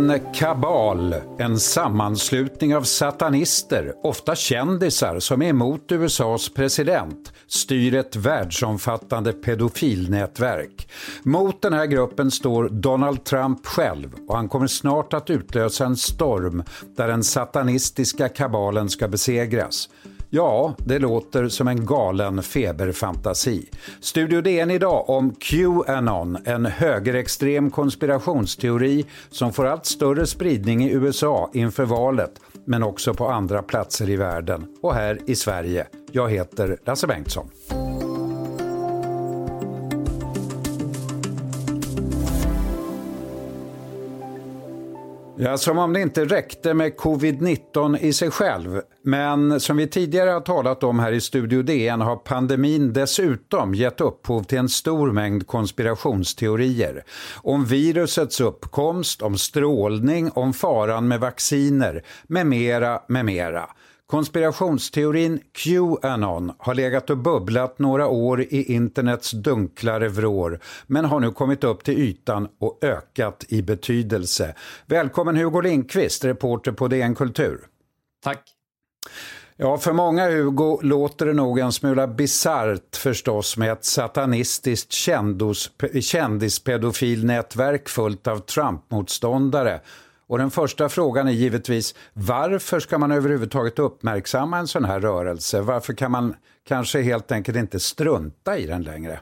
En kabal, en sammanslutning av satanister, ofta kändisar som är emot USAs president, styr ett världsomfattande pedofilnätverk. Mot den här gruppen står Donald Trump själv och han kommer snart att utlösa en storm där den satanistiska kabalen ska besegras. Ja, det låter som en galen feberfantasi. Studio DN idag om Qanon, en högerextrem konspirationsteori som får allt större spridning i USA inför valet, men också på andra platser i världen och här i Sverige. Jag heter Lasse Bengtsson. Ja, som om det inte räckte med covid-19 i sig själv. Men som vi tidigare har talat om här i Studio DN har pandemin dessutom gett upphov till en stor mängd konspirationsteorier. Om virusets uppkomst, om strålning, om faran med vacciner, med mera, med mera. Konspirationsteorin Qanon har legat och bubblat några år i internets dunklare vrår men har nu kommit upp till ytan och ökat i betydelse. Välkommen Hugo Lindqvist, reporter på DN Kultur. Tack. Ja, för många Hugo låter det nog en smula bisarrt förstås med ett satanistiskt kändispedofilnätverk fullt av Trump-motståndare och den första frågan är givetvis varför ska man överhuvudtaget uppmärksamma en sån här rörelse? Varför kan man kanske helt enkelt inte strunta i den längre?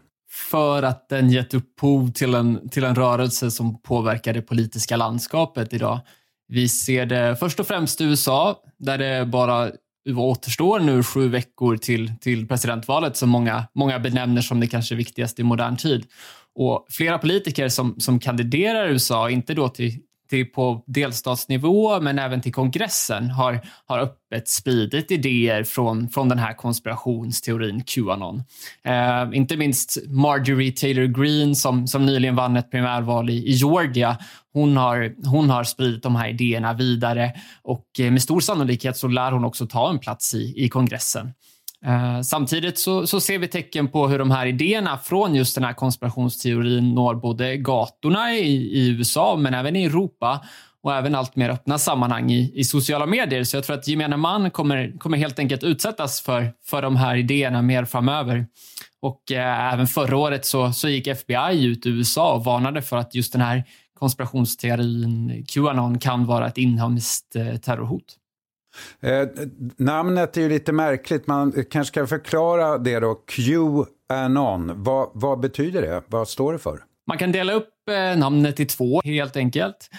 För att den gett upphov till en, till en rörelse som påverkar det politiska landskapet idag. Vi ser det först och främst i USA, där det bara återstår nu sju veckor till, till presidentvalet som många, många benämner som det kanske viktigaste i modern tid. Och flera politiker som, som kandiderar i USA, inte då till till på delstatsnivå men även till kongressen har, har öppet spridit idéer från, från den här konspirationsteorin Qanon. Eh, inte minst Marjorie Taylor Greene som, som nyligen vann ett primärval i, i Georgia. Hon har, hon har spridit de här idéerna vidare och eh, med stor sannolikhet så lär hon också ta en plats i, i kongressen. Eh, samtidigt så, så, ser vi tecken på hur de här idéerna från just den här konspirationsteorin når både gatorna i, i USA men även i Europa och även allt mer öppna sammanhang i, i, sociala medier. Så jag tror att gemene man kommer, kommer helt enkelt utsättas för, för de här idéerna mer framöver. Och eh, även förra året så, så gick FBI ut i USA och varnade för att just den här konspirationsteorin Qanon kan vara ett inhemskt eh, terrorhot. Eh, namnet är ju lite märkligt. Man kanske ska förklara det då. Qanon. Vad, vad betyder det? Vad står det för? Man kan dela upp eh, namnet i två helt enkelt.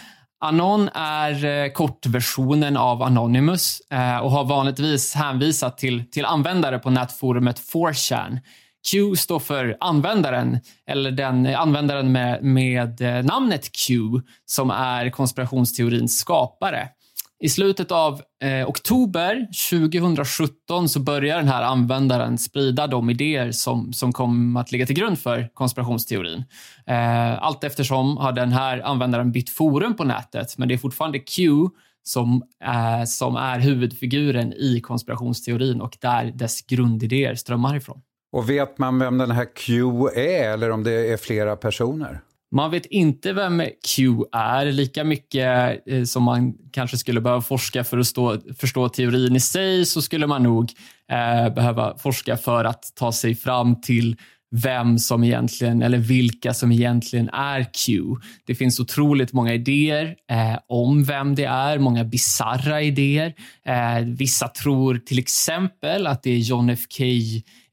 Anon är eh, kortversionen av Anonymous eh, och har vanligtvis hänvisat till, till användare på nätforumet 4chan. Q står för användaren, eller den eh, användaren med, med eh, namnet Q som är konspirationsteorins skapare. I slutet av eh, oktober 2017 så börjar den här användaren sprida de idéer som, som kom att ligga till grund för konspirationsteorin. Eh, allt eftersom har den här användaren bytt forum på nätet, men det är fortfarande Q som, eh, som är huvudfiguren i konspirationsteorin och där dess grundidéer strömmar ifrån. Och vet man vem den här Q är eller om det är flera personer? Man vet inte vem Q är lika mycket eh, som man kanske skulle behöva forska för att stå, förstå teorin i sig så skulle man nog eh, behöva forska för att ta sig fram till vem som egentligen, eller vilka som egentligen är Q. Det finns otroligt många idéer eh, om vem det är, många bizarra idéer. Eh, vissa tror till exempel att det är John F. K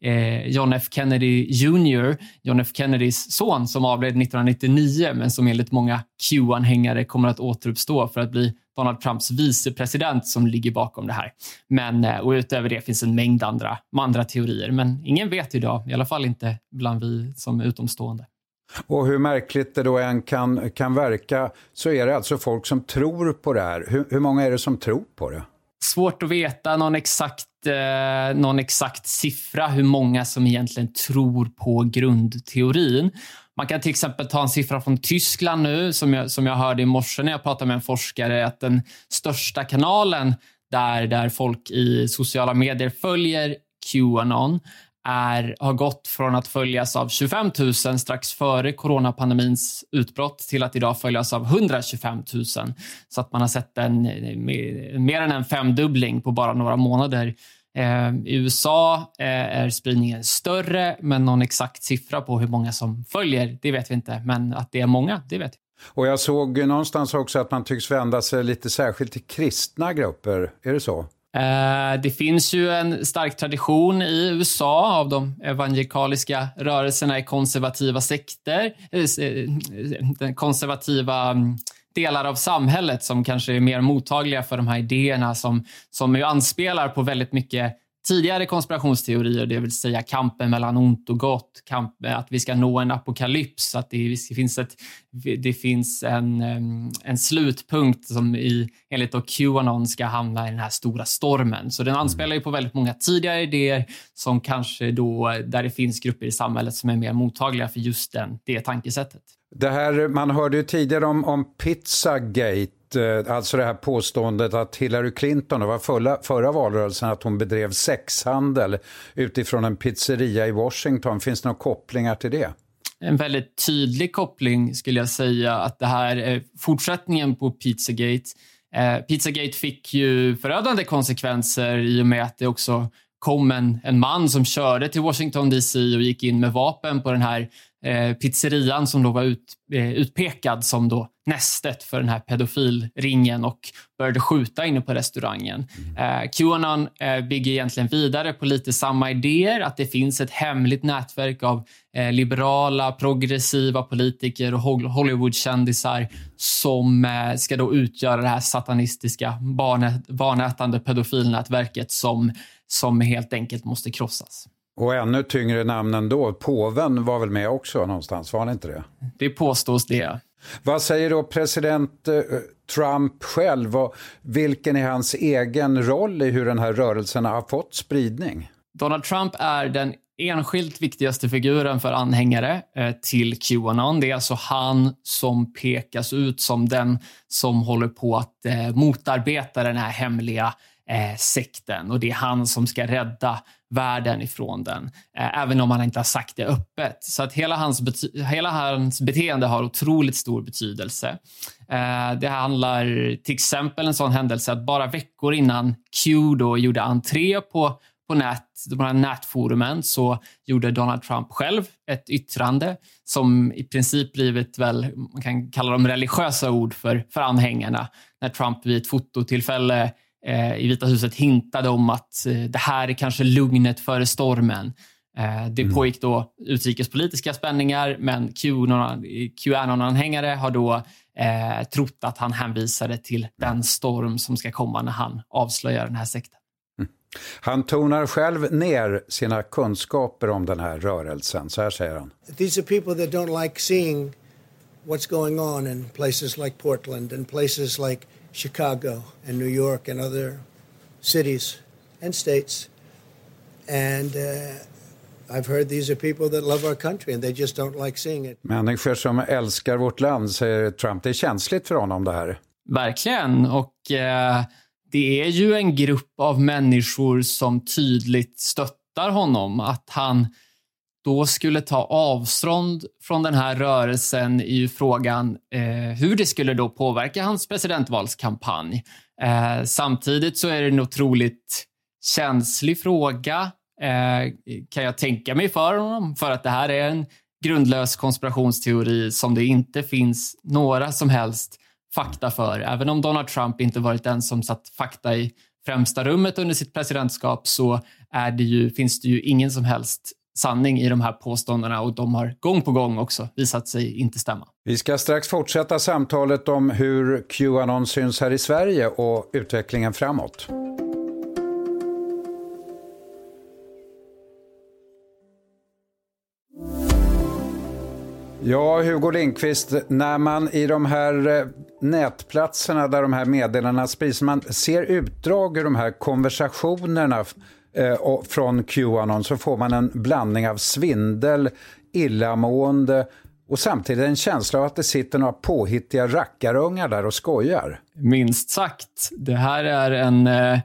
eh, John F Kennedy Jr, John F Kennedys son som avled 1999 men som enligt många Q-anhängare kommer att återuppstå för att bli Donald Trumps vicepresident som ligger bakom det här. Men eh, och utöver det finns en mängd andra, andra teorier, men ingen vet idag, i alla fall inte bland vi som är utomstående. Och hur märkligt det då än kan, kan verka så är det alltså folk som tror på det här. Hur, hur många är det som tror på det? Svårt att veta någon exakt, eh, någon exakt siffra hur många som egentligen tror på grundteorin. Man kan till exempel ta en siffra från Tyskland nu som jag, som jag hörde i morse när jag pratade med en forskare att den största kanalen där, där folk i sociala medier följer Qanon är, har gått från att följas av 25 000 strax före coronapandemins utbrott till att idag följas av 125 000. Så att man har sett en, eh, mer än en femdubbling på bara några månader. Eh, I USA eh, är spridningen större, men någon exakt siffra på hur många som följer, det vet vi inte. Men att det är många, det vet vi. Och jag såg någonstans också att man tycks vända sig lite särskilt till kristna grupper. Är det så? Eh, det finns ju en stark tradition i USA av de evangelikaliska rörelserna i konservativa sekter. Eh, Den eh, konservativa mm, delar av samhället som kanske är mer mottagliga för de här idéerna som, som ju anspelar på väldigt mycket tidigare konspirationsteorier, det vill säga kampen mellan ont och gott, kamp, att vi ska nå en apokalyps, att det finns, ett, det finns en, en slutpunkt som i, enligt då Qanon ska hamna i den här stora stormen. Så den anspelar ju på väldigt många tidigare idéer som kanske då, där det finns grupper i samhället som är mer mottagliga för just den, det tankesättet. Det här, man hörde ju tidigare om, om Pizzagate, Eh, alltså det här påståendet att Hillary Clinton, det var förra, förra valrörelsen, att hon bedrev sexhandel utifrån en pizzeria i Washington. Finns det några kopplingar till det? En väldigt tydlig koppling skulle jag säga att det här är fortsättningen på Pizzagate. Eh, Pizzagate fick ju förödande konsekvenser i och med att det också kom en, en man som körde till Washington DC och gick in med vapen på den här pizzerian som då var ut, eh, utpekad som då nästet för den här pedofilringen och började skjuta inne på restaurangen. Mm. Eh, Qanon eh, bygger egentligen vidare på lite samma idéer, att det finns ett hemligt nätverk av eh, liberala, progressiva politiker och Hollywoodkändisar som eh, ska då utgöra det här satanistiska barnät, barnätande pedofilnätverket som, som helt enkelt måste krossas. Och ännu tyngre namn ändå. Påven var väl med också någonstans, var han inte det? Det påstås det. Vad säger då president eh, Trump själv vilken är hans egen roll i hur den här rörelsen har fått spridning? Donald Trump är den enskilt viktigaste figuren för anhängare eh, till Qanon. Det är alltså han som pekas ut som den som håller på att eh, motarbeta den här hemliga eh, sekten och det är han som ska rädda världen ifrån den, eh, även om han inte har sagt det öppet. Så att hela hans, hela hans beteende har otroligt stor betydelse. Eh, det handlar till exempel en sån händelse att bara veckor innan Q då gjorde entré på på nät, de här nätforumen så gjorde Donald Trump själv ett yttrande som i princip blivit väl, man kan kalla dem religiösa ord för, för anhängarna. När Trump vid ett fototillfälle i Vita huset hintade om att eh, det här är kanske lugnet före stormen. Eh, det mm. pågick då utrikespolitiska spänningar, men Qanon-anhängare har då eh, trott att han hänvisade till den storm som ska komma när han avslöjar den här sekten. Mm. Han tonar själv ner sina kunskaper om den här rörelsen. Så här säger han. These are people that don't like seeing what's going on in places like Portland and places like Chicago and New York and other cities and states. And uh, I've heard these are people that love our country and they just don't like seeing it. Människor som älskar vårt land, säger Trump. Det är känsligt för honom det här. Verkligen. Och eh, det är ju en grupp av människor som tydligt stöttar honom. Att han då skulle ta avstånd från den här rörelsen i frågan eh, hur det skulle då påverka hans presidentvalskampanj. Eh, samtidigt så är det en otroligt känslig fråga, eh, kan jag tänka mig för honom, för att det här är en grundlös konspirationsteori som det inte finns några som helst fakta för. Även om Donald Trump inte varit den som satt fakta i främsta rummet under sitt presidentskap så är det ju, finns det ju ingen som helst sanning i de här påståendena och de har gång på gång också visat sig inte stämma. Vi ska strax fortsätta samtalet om hur Qanon syns här i Sverige och utvecklingen framåt. Ja, Hugo Lindqvist, när man i de här eh, nätplatserna där de här meddelandena sprids, man ser utdrag ur de här konversationerna eh, från Qanon så får man en blandning av svindel, illamående och samtidigt en känsla av att det sitter några påhittiga rackarungar där och skojar. Minst sagt. Det här är en, eh,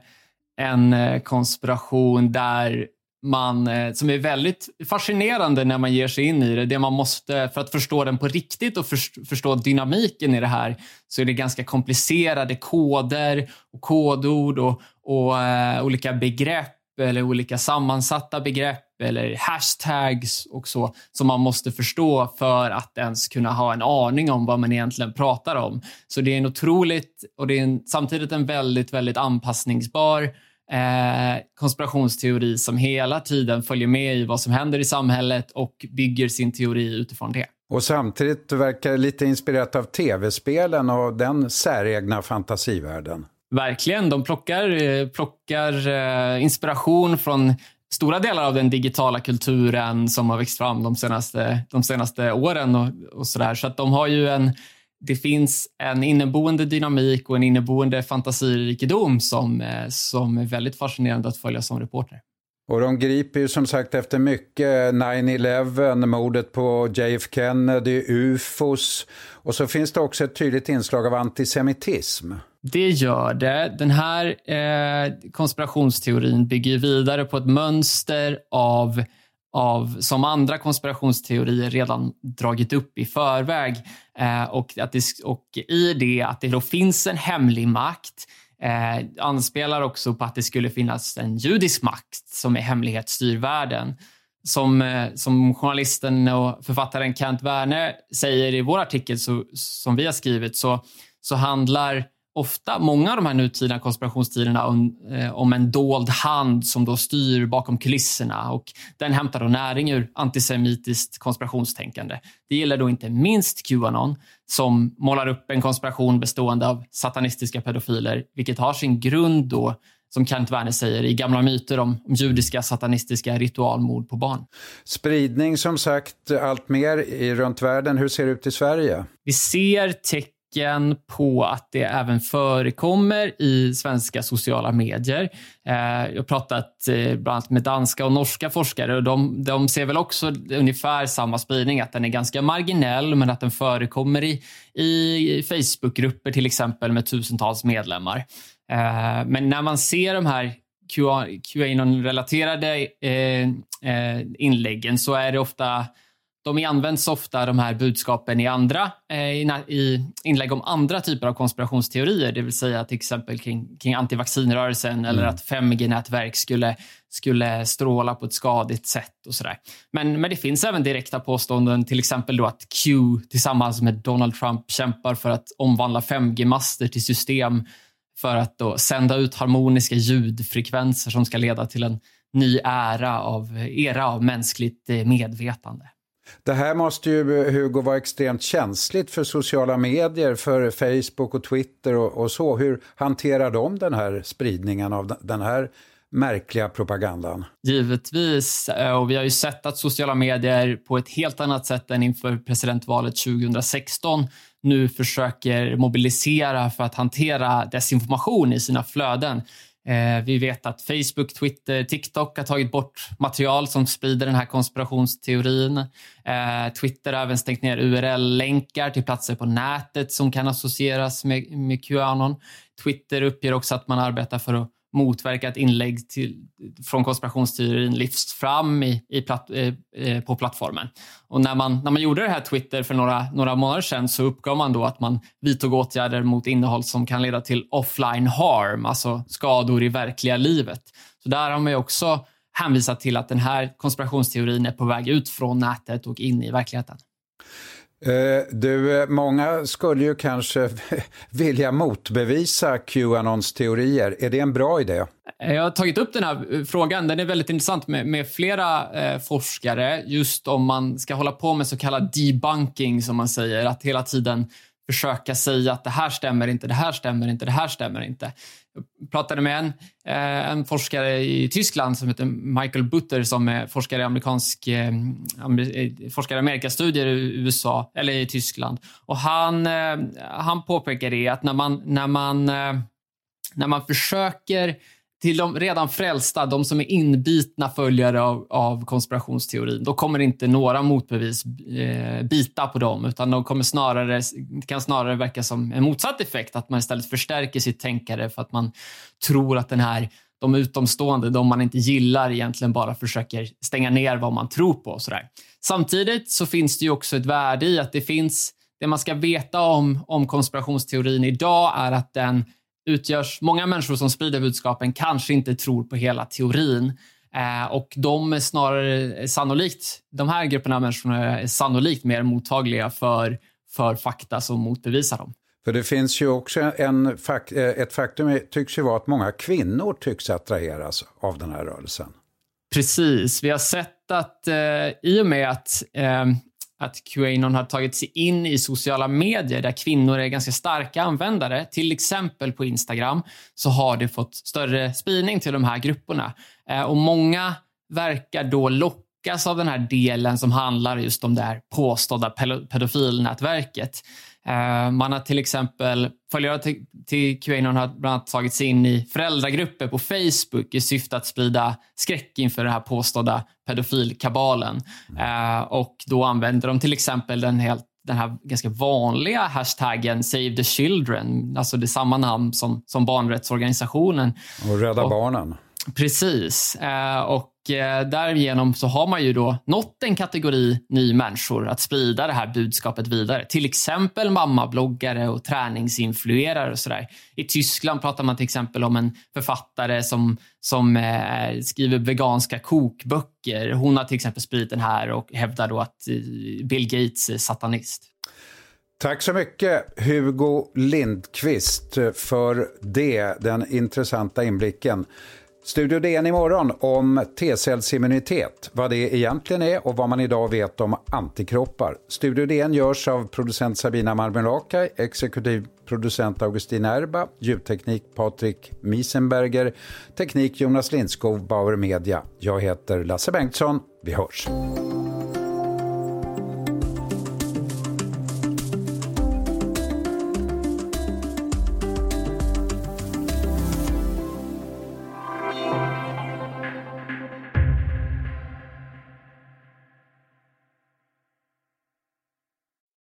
en eh, konspiration där man, eh, som är väldigt fascinerande när man ger sig in i det. Det man måste, för att förstå den på riktigt och förstå dynamiken i det här, så är det ganska komplicerade koder och kodord och, och uh, olika begrepp eller olika sammansatta begrepp eller hashtags och så som man måste förstå för att ens kunna ha en aning om vad man egentligen pratar om. Så det är en otroligt och det är en, samtidigt en väldigt, väldigt anpassningsbar eh, konspirationsteori som hela tiden följer med i vad som händer i samhället och bygger sin teori utifrån det. Och samtidigt verkar det lite inspirerat av tv-spelen och den säregna fantasivärlden. Verkligen. De plockar, eh, plockar eh, inspiration från stora delar av den digitala kulturen som har växt fram de senaste, de senaste åren. och, och Så, där. så att de har ju en, det finns en inneboende dynamik och en inneboende fantasirikedom som, eh, som är väldigt fascinerande att följa som reporter. Och de griper ju som sagt efter mycket 9-11, mordet på JF Kennedy, ufos och så finns det också ett tydligt inslag av antisemitism. Det gör det. Den här eh, konspirationsteorin bygger vidare på ett mönster av, av som andra konspirationsteorier redan dragit upp i förväg. Eh, och, att det, och i det att det då finns en hemlig makt eh, anspelar också på att det skulle finnas en judisk makt som i hemlighet styr världen. Som, eh, som journalisten och författaren Kent Werner säger i vår artikel så, som vi har skrivit så, så handlar ofta, många av de här nutida konspirationsteorierna om, eh, om en dold hand som då styr bakom kulisserna och den hämtar då näring ur antisemitiskt konspirationstänkande. Det gäller då inte minst Qanon som målar upp en konspiration bestående av satanistiska pedofiler, vilket har sin grund då som Kent Werner säger, i gamla myter om, om judiska satanistiska ritualmord på barn. Spridning som sagt allt mer i, runt världen. Hur ser det ut i Sverige? Vi ser tecken tecken på att det även förekommer i svenska sociala medier. Eh, jag har pratat eh, bland annat med danska och norska forskare och de, de ser väl också ungefär samma spridning, att den är ganska marginell men att den förekommer i, i Facebookgrupper till exempel med tusentals medlemmar. Eh, men när man ser de här QAnon-relaterade inläggen så är det ofta de används ofta, de här budskapen, i andra eh, i inlägg om andra typer av konspirationsteorier, det vill säga till exempel kring, kring antivaccinrörelsen mm. eller att 5G-nätverk skulle, skulle stråla på ett skadligt sätt och sådär. Men, men det finns även direkta påståenden, till exempel då att Q tillsammans med Donald Trump kämpar för att omvandla 5G-master till system för att då sända ut harmoniska ljudfrekvenser som ska leda till en ny ära av, era av mänskligt eh, medvetande. Det här måste ju, eh, Hugo, vara extremt känsligt för sociala medier, för Facebook och Twitter och, och så. Hur hanterar de den här spridningen av den här märkliga propagandan? Givetvis, eh, och vi har ju sett att sociala medier på ett helt annat sätt än inför presidentvalet 2016 nu försöker mobilisera för att hantera desinformation i sina flöden. Eh, vi vet att Facebook, Twitter, TikTok har tagit bort material som sprider den här konspirationsteorin. Eh, Twitter har även stängt ner URL-länkar till platser på nätet som kan associeras med, med Qanon. Twitter uppger också att man arbetar för att motverka att inlägg till, från konspirationsteorin lyfts fram i, i platt, eh, eh, på plattformen. Och när man, när man gjorde det här Twitter för några, några månader sedan så uppgav man då att man vidtog åtgärder mot innehåll som kan leda till offline harm, alltså skador i verkliga livet. Så där har man ju också hänvisat till att den här konspirationsteorin är på väg ut från nätet och in i verkligheten. Eh, du, eh, många skulle ju kanske vilja motbevisa Qanons teorier. Är det en bra idé? Eh, jag har tagit upp den här frågan. Den är väldigt intressant med, med flera eh, forskare. Just om man ska hålla på med så kallad debunking, som man säger. Att hela tiden försöka säga att det här stämmer inte, det här stämmer inte, det här stämmer inte. Jag pratade med en, eh, en forskare i Tyskland som heter Michael Butter som är forskare i amerikansk eh, eh forskare i Amerikastudier i USA eller i Tyskland. Och han, eh, han påpekar det att när man, när man, eh, när man försöker till de redan frälsta, de som är inbitna följare av, av konspirationsteorin, då kommer inte några motbevis eh, bita på dem, utan de kommer snarare, det kan snarare verka som en motsatt effekt, att man istället förstärker sitt tänkande för att man tror att den här de utomstående, de man inte gillar, egentligen bara försöker stänga ner vad man tror på. Och sådär. Samtidigt så finns det ju också ett värde i att det finns, det man ska veta om, om konspirationsteorin idag är att den utgörs, många människor som sprider budskapen kanske inte tror på hela teorin. Eh, och de är snarare sannolikt, de här grupperna av människor är sannolikt mer mottagliga för, för fakta som motbevisar dem. För det finns ju också en, eh, ett faktum tycks ju vara att många kvinnor tycks attraheras av den här rörelsen. Precis. Vi har sett att eh, i och med att, eh, att Qanon har tagit sig in i sociala medier där kvinnor är ganska starka användare, till exempel på Instagram, så har det fått större spridning till de här grupperna. Eh, och många verkar då lockas av den här delen som handlar just om det här påstådda pedofilnätverket. Eh, man har till exempel, följare till, till Qanon har bland annat tagit sig in i föräldragrupper på Facebook i syfte att sprida skräck inför den här påstådda pedofilkabalen. Uh, och då använder de till exempel den, helt, den här ganska vanliga hashtaggen Save the Children, alltså det samma namn som, som barnrättsorganisationen. Och Rädda och, Barnen. Precis. Uh, och eh, Eh, därigenom så har man ju då nått en kategori ny människor att sprida det här budskapet vidare. Till exempel mammabloggare och träningsinfluerare och sådär. I Tyskland pratar man till exempel om en författare som, som eh, skriver veganska kokböcker. Hon har till exempel spridit den här och hävdar då att eh, Bill Gates är satanist. Tack så mycket Hugo Lindqvist för det, den intressanta inblicken. Studio DN imorgon om T-cellsimmunitet, vad det egentligen är och vad man idag vet om antikroppar. Studio DN görs av producent Sabina Marmelakai, exekutiv producent Augustin Erba, ljudteknik Patrik Miesenberger, teknik Jonas Lindskog, Bauer Media. Jag heter Lasse Bengtsson. Vi hörs.